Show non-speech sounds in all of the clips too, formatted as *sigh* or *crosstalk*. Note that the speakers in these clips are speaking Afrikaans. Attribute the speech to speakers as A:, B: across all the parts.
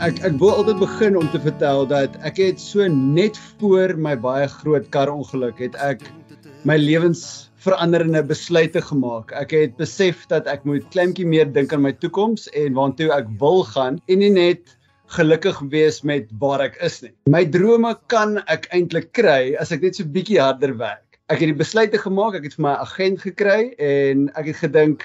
A: Ek ek wil altyd begin om te vertel dat ek het so net voor my baie groot karongeluk het ek my lewens veranderende besluite gemaak. Ek het besef dat ek moet kleintjie meer dink aan my toekoms en waartoe ek wil gaan en nie net gelukkig wees met waar ek is nie. My drome kan ek eintlik kry as ek net so bietjie harder werk. Ek het die besluite gemaak, ek het vir my agent gekry en ek het gedink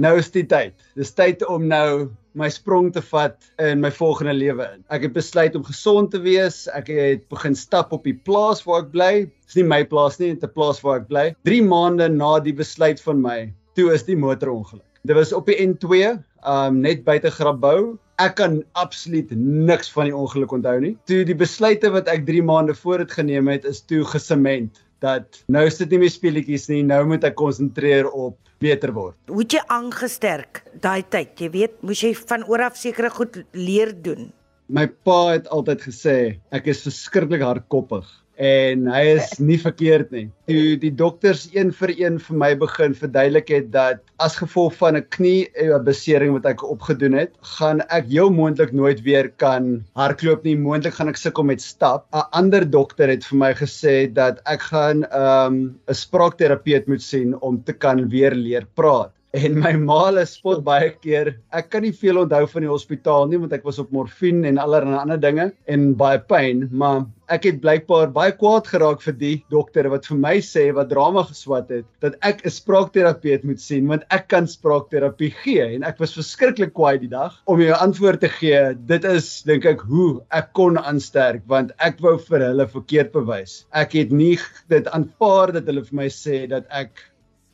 A: nou is die tyd. Dis tyd om nou my sprong te vat in my volgende lewe in. Ek het besluit om gesond te wees. Ek het begin stap op die plaas waar ek bly. Dis nie my plaas nie, dit is 'n plaas waar ek bly. 3 maande na die besluit van my, toe is die motorongeluk. Dit was op die N2, um net buite Grabouw. Ek kan absoluut niks van die ongeluk onthou nie. Toe die besluite wat ek 3 maande voor het geneem het, is toe gesement dat nou is dit nie meer speletjies nie, nou moet ek konsentreer op beter word.
B: Hoe het jy aangesterk daai tyd? Jy weet, moes jy van oor af sekere goed leer doen.
A: My pa het altyd gesê ek is verskriklik hardkoppig en hy is *laughs* nie verkeerd nie. Toe die dokters een vir een vir my begin verduidelik het dat as gevolg van 'n knie besering wat ek opgedoen het, gaan ek heel moontlik nooit weer kan hardloop nie. Moontlik gaan ek sukkel met stap. 'n Ander dokter het vir my gesê dat ek gaan 'n um, 'n spraakterapeut moet sien om te kan weer leer praat. En my maale spot *laughs* baie keer. Ek kan nie veel onthou van die hospitaal nie want ek was op morfine en allerlei ander dinge en baie pyn, maar ek het blykbaar baie kwaad geraak vir die dokter wat vir my sê wat drama geswat het dat ek 'n spraakterapeut moet sien want ek kan spraakterapie gee en ek was verskriklik kwaai die dag om jou antwoord te gee. Dit is dink ek hoe ek kon aansterk want ek wou vir hulle verkeerd bewys. Ek het nie dit aanvaar dat hulle vir my sê dat ek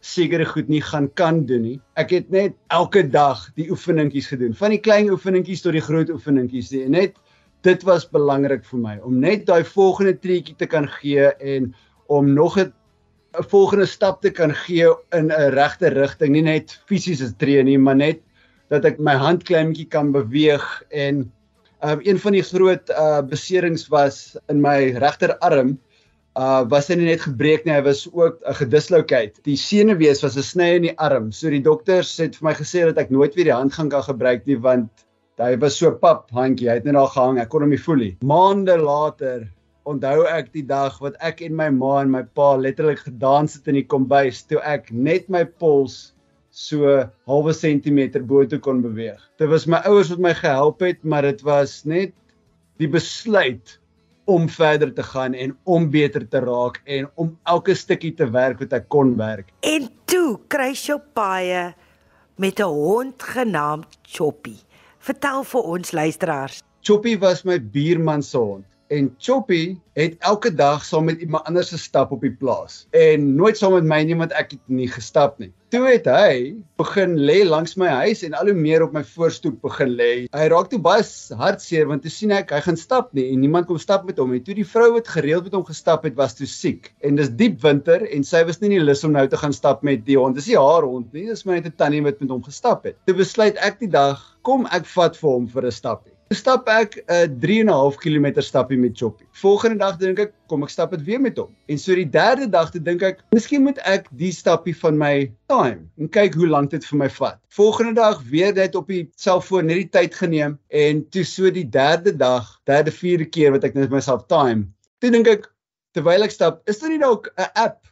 A: sekere goed nie gaan kan doen nie. Ek het net elke dag die oefeningkies gedoen, van die klein oefeningkies tot die groot oefeningkies. En net dit was belangrik vir my om net daai volgende treetjie te kan gee en om nog 'n volgende stap te kan gee in 'n regte rigting, nie net fisiese tree nie, maar net dat ek my hand kleinmetjie kan beweeg en um, een van die groot uh, beserings was in my regterarm uh was hy nie net gebreek nie, hy was ook 'n uh, gedislocate. Die senuwees was 'n sny in die arm. So die dokters het vir my gesê dat ek nooit weer die hand gaan kan gebruik nie want hy was so pap handjie, hy het net daar gehang, ek kon hom nie voel nie. Maande later onthou ek die dag wat ek en my ma en my pa letterlik gedans het in die kombuis toe ek net my pols so halwe sentimeter bo toe kon beweeg. Dit was my ouers wat my gehelp het, maar dit was net die besluit om verder te gaan en om beter te raak en om elke stukkie te werk wat ek kon werk.
B: En toe kry jy paie met 'n hond genaamd Choppy. Vertel vir ons luisteraars.
A: Choppy was my buurman se hond en Choppy het elke dag saam met iemand anders gestap op die plaas en nooit saam met my nie want ek het nie gestap nie. Toe het hy begin lê langs my huis en al hoe meer op my voorstoep begin lê. Hy raak toe baie hartseer want toe sien ek hy gaan stap nie en niemand kom stap met hom nie. Toe die vrou wat gereeld met hom gestap het was toe siek en dis diep winter en sy was nie in die lus om nou te gaan stap met die hond. Dis nie haar hond nie, dis my net 'n tannie wat met hom gestap het. Toe besluit ek die dag kom ek vat vir hom vir 'n stapie stap ek 'n uh, 3 en 'n half km stappie met Choppy. Volgende dag dink ek, kom ek stap dit weer met hom. En so die derde dag te dink ek, miskien moet ek die stappie van my time en kyk hoe lank dit vir my vat. Volgende dag weer net op die selfoon net die tyd geneem en toe so die derde dag, derde vierde keer wat ek net myself time. Toe dink ek terwyl ek stap, is daar nie dalk 'n app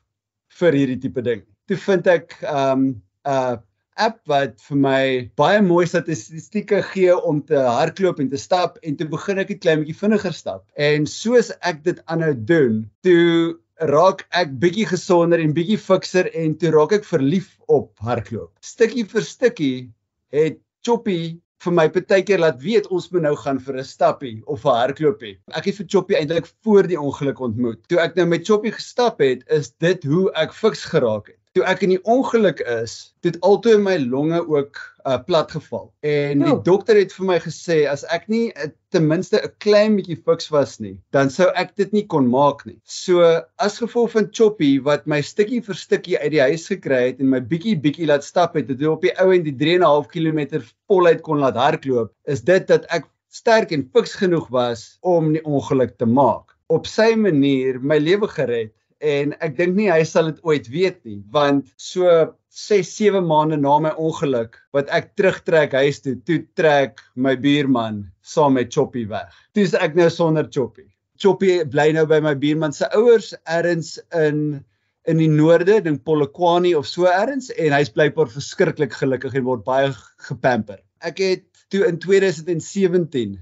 A: vir hierdie tipe ding? Toe vind ek um 'n uh, app wat vir my baie mooi statistieke gee om te hardloop en te stap en toe begin ek 'n klein bietjie vinniger stap. En soos ek dit aanhou doen, toe raak ek bietjie gesonder en bietjie fikser en toe raak ek verlief op hardloop. Stukkie vir stukkie het Choppy vir my partykeer laat weet ons moet nou gaan vir 'n stappie of 'n hardloopie. Ek het vir Choppy eintlik voor die ongeluk ontmoet. Toe ek nou met Choppy gestap het, is dit hoe ek fiks geraak het toe ek in die ongeluk is, het altoe my longe ook uh, plat geval. En die dokter het vir my gesê as ek nie uh, ten minste 'n klein bietjie fiks was nie, dan sou ek dit nie kon maak nie. So as gevolg van Choppy wat my stukkie vir stukkie uit die huis gekry het en my bietjie bietjie laat stap het, het op die ou en die 3.5 km voluit kon laat hardloop, is dit dat ek sterk en fiks genoeg was om die ongeluk te maak. Op sy manier my lewe gered en ek dink nie hy sal dit ooit weet nie want so 6 7 maande na my ongeluk wat ek terugtrek huis toe toe trek my buurman saam met Choppy weg. Toe's ek nou sonder Choppy. Choppy bly nou by my buurman se ouers ergens in in die noorde, dink Polokwane of so ergens en hy's blykbaar verskriklik gelukkig en word baie gepamper. Ek het toe in 2017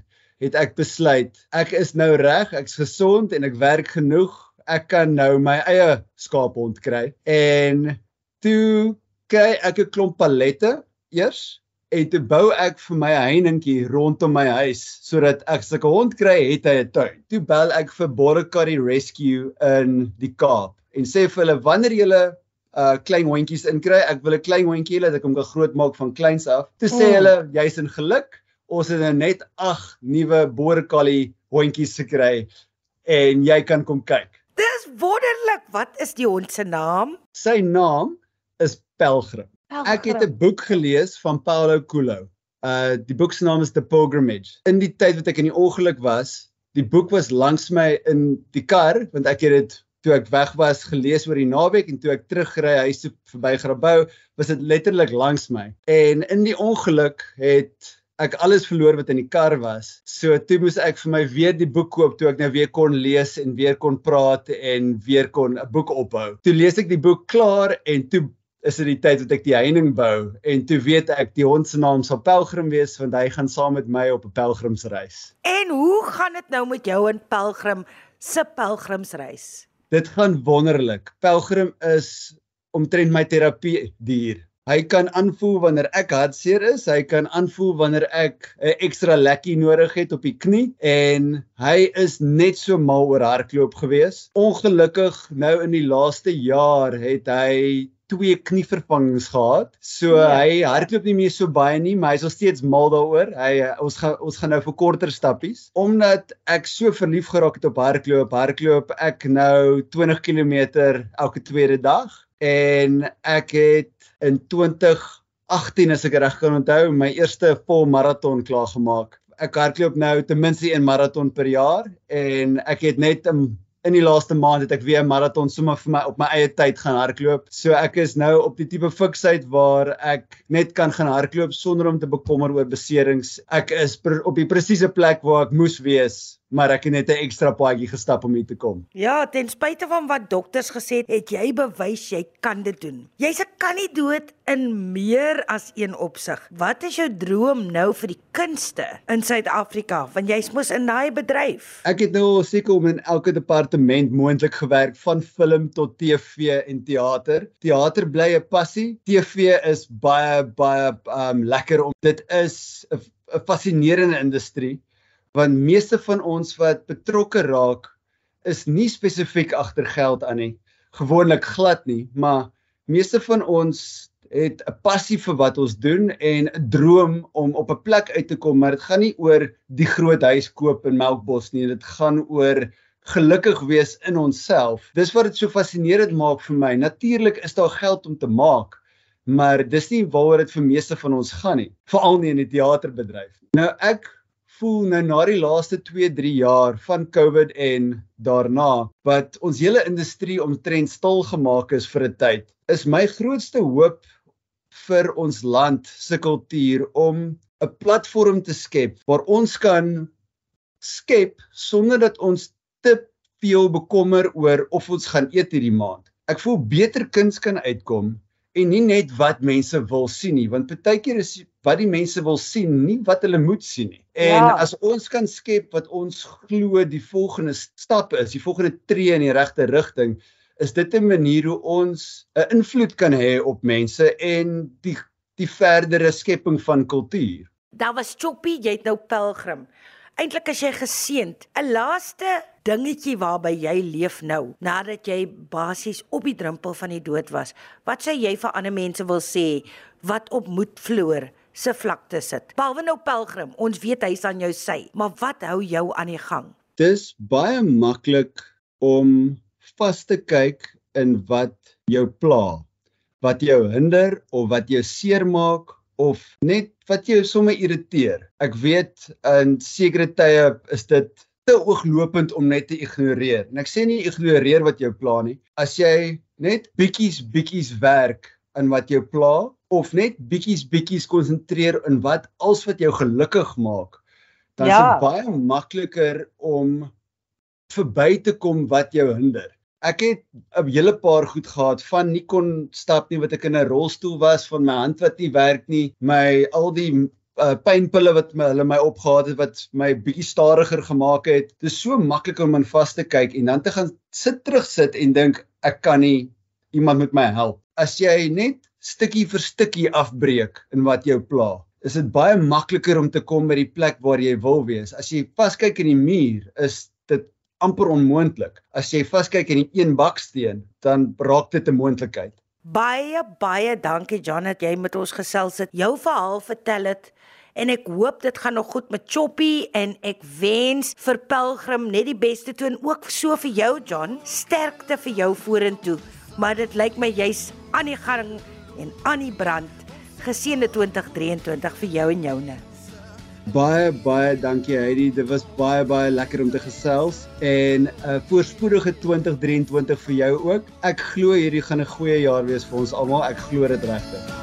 A: het ek besluit ek is nou reg, ek's gesond en ek werk genoeg. Ek kan nou my eie skaaphond kry. En toe kry ek 'n klomp pallette eers en toe bou ek vir my heiningkie rondom my huis sodat ek sulke hond kry het hy 'n tuin. Toe bel ek vir Boracay Rescue in die Kaap en sê vir hulle wanneer julle uh klein hondjies inkry, ek wil 'n klein hondjie hê dat ek hom kan grootmaak van kleins af. Toe sê mm. hulle jy's in geluk. Ons het nou net 8 nuwe Boracay hondjies gekry en jy kan kom kyk.
B: Dis wonderlik. Wat is die hond se naam?
A: Sy naam is Pelgrim. Pelgrim. Ek het 'n boek gelees van Paulo Coelho. Uh die boek se naam is The Pilgrimage. In die tyd wat ek in die ongeluk was, die boek was langs my in die kar want ek het dit toe ek weg was gelees oor die naweek en toe ek terugry huis toe verby Grabouw was dit letterlik langs my en in die ongeluk het ek alles verloor wat in die kar was so toe moes ek vir my weer die boek koop toe ek nou weer kon lees en weer kon praat en weer kon 'n boek ophou toe lees ek die boek klaar en toe is dit die tyd wat ek die heining bou en toe weet ek die hond se naam sal Pelgrim wees want hy gaan saam met my op 'n pelgrimsreis.
B: En hoe gaan dit nou met jou en Pelgrim se pelgrimsreis?
A: Dit gaan wonderlik. Pelgrim is omtrent my terapie dier. Hy kan aanvoel wanneer ek hartseer is, hy kan aanvoel wanneer ek 'n ekstra lekkie nodig het op die knie en hy is net so mal oor hardloop gewees. Ongelukkig nou in die laaste jaar het hy twee knievervangings gehad. So ja. hy hardloop nie meer so baie nie, maar hy is nog steeds mal daaroor. Hy ons gaan ons gaan nou vir korter stappies omdat ek so verlief geraak het op hardloop. Hardloop ek nou 20 km elke tweede dag en ek het in 2018 as ek reg kan onthou my eerste vol maraton klaar gemaak. Ek hardloop nou ten minste een maraton per jaar en ek het net 'n in die laaste maand het ek weer 'n maraton sommer vir my op my eie tyd gaan hardloop. So ek is nou op die tipe fiksheid waar ek net kan gaan hardloop sonder om te bekommer oor beserings. Ek is op die presiese plek waar ek moes wees maar ek het net 'n ekstra paadjie gestap om hier te kom.
B: Ja, ten spyte van wat dokters gesê het, het jy bewys jy kan dit doen. Jy's 'n kandidaat in meer as een opsig. Wat is jou droom nou vir die kunste in Suid-Afrika? Want jy's mos in daai bedryf.
A: Ek het nou seker om in elke departement moontlik gewerk van film tot TV en teater. Teater bly 'n passie. TV is baie baie um lekker om dit is 'n fascinerende industrie want meeste van ons wat betrokke raak is nie spesifiek agter geld aan nie. Gewoonlik glad nie maar meeste van ons het 'n passie vir wat ons doen en 'n droom om op 'n plek uit te kom maar dit gaan nie oor die groot huis koop in Melkbos nie dit gaan oor gelukkig wees in onsself. Dis wat dit so fascinerend maak vir my. Natuurlik is daar geld om te maak maar dis nie waaroor dit vir meeste van ons gaan nie veral nie in die teaterbedryf nou ek voel nou na die laaste 2-3 jaar van COVID en daarna wat ons hele industrie omtrent stil gemaak is vir 'n tyd, is my grootste hoop vir ons land se kultuur om 'n platform te skep waar ons kan skep sonder dat ons te veel bekommer oor of ons gaan eet hierdie maand. Ek voel beter kuns kan uitkom en nie net wat mense wil sien nie want baie keer is wat die mense wil sien nie wat hulle moet sien nie. En ja. as ons kan skep wat ons glo die volgende stap is die volgende tree in die regte rigting is dit 'n manier hoe ons 'n invloed kan hê op mense en die die verdere skepping van kultuur.
B: Daar was Choppy jy het nou pelgrim. Eintlik as jy geseend, 'n laaste dingetjie waarby jy leef nou, nadat jy basies op die drempel van die dood was. Wat sê jy vir ander mense wil sê wat op moed vloer se vlakte sit? Behalwe nou Pelgrim, ons weet hy's aan jou sy, maar wat hou jou aan die gang?
A: Dis baie maklik om vas te kyk in wat jou pla, wat jou hinder of wat jou seermaak of net wat jou sommer irriteer. Ek weet in sekere tye is dit te ooglopend om net te ignoreer. En ek sê nie ignoreer wat jou pla nie. As jy net bietjies bietjies werk in wat jou pla of net bietjies bietjies konsentreer in wat als wat jou gelukkig maak, dan ja. is dit baie makliker om verby te kom wat jou hinder. Ek het 'n hele paar goed gehad van nie kon stap nie wat ek in 'n rolstoel was, van my hand wat nie werk nie, my al die uh, pynpille wat my hulle my opgehaat het wat my bietjie stadiger gemaak het. Dit is so maklik om in vas te kyk en dan te gaan sit terug sit en dink ek kan nie iemand met my help. As jy net stukkie vir stukkie afbreek in wat jou pla, is dit baie makliker om te kom by die plek waar jy wil wees. As jy vaskyk in die muur, is dit amper onmoontlik. As jy vaskyk in die een baksteen, dan raak dit 'n moontlikheid.
B: Baie baie dankie John dat jy met ons gesels het. Jou verhaal vertel het en ek hoop dit gaan nog goed met Choppy en ek wens vir Pelgrim net die beste toe en ook so vir jou John, sterkte vir jou vorentoe. Maar dit lyk my jy's aan die gang en aan die brand. Geseënde 2023 vir jou en joune.
A: Baie baie dankie Heidi. Dit was baie baie lekker om te gesels en 'n uh, voorspoedige 2023 vir jou ook. Ek glo hierdie gaan 'n goeie jaar wees vir ons almal. Ek glo dit regtig.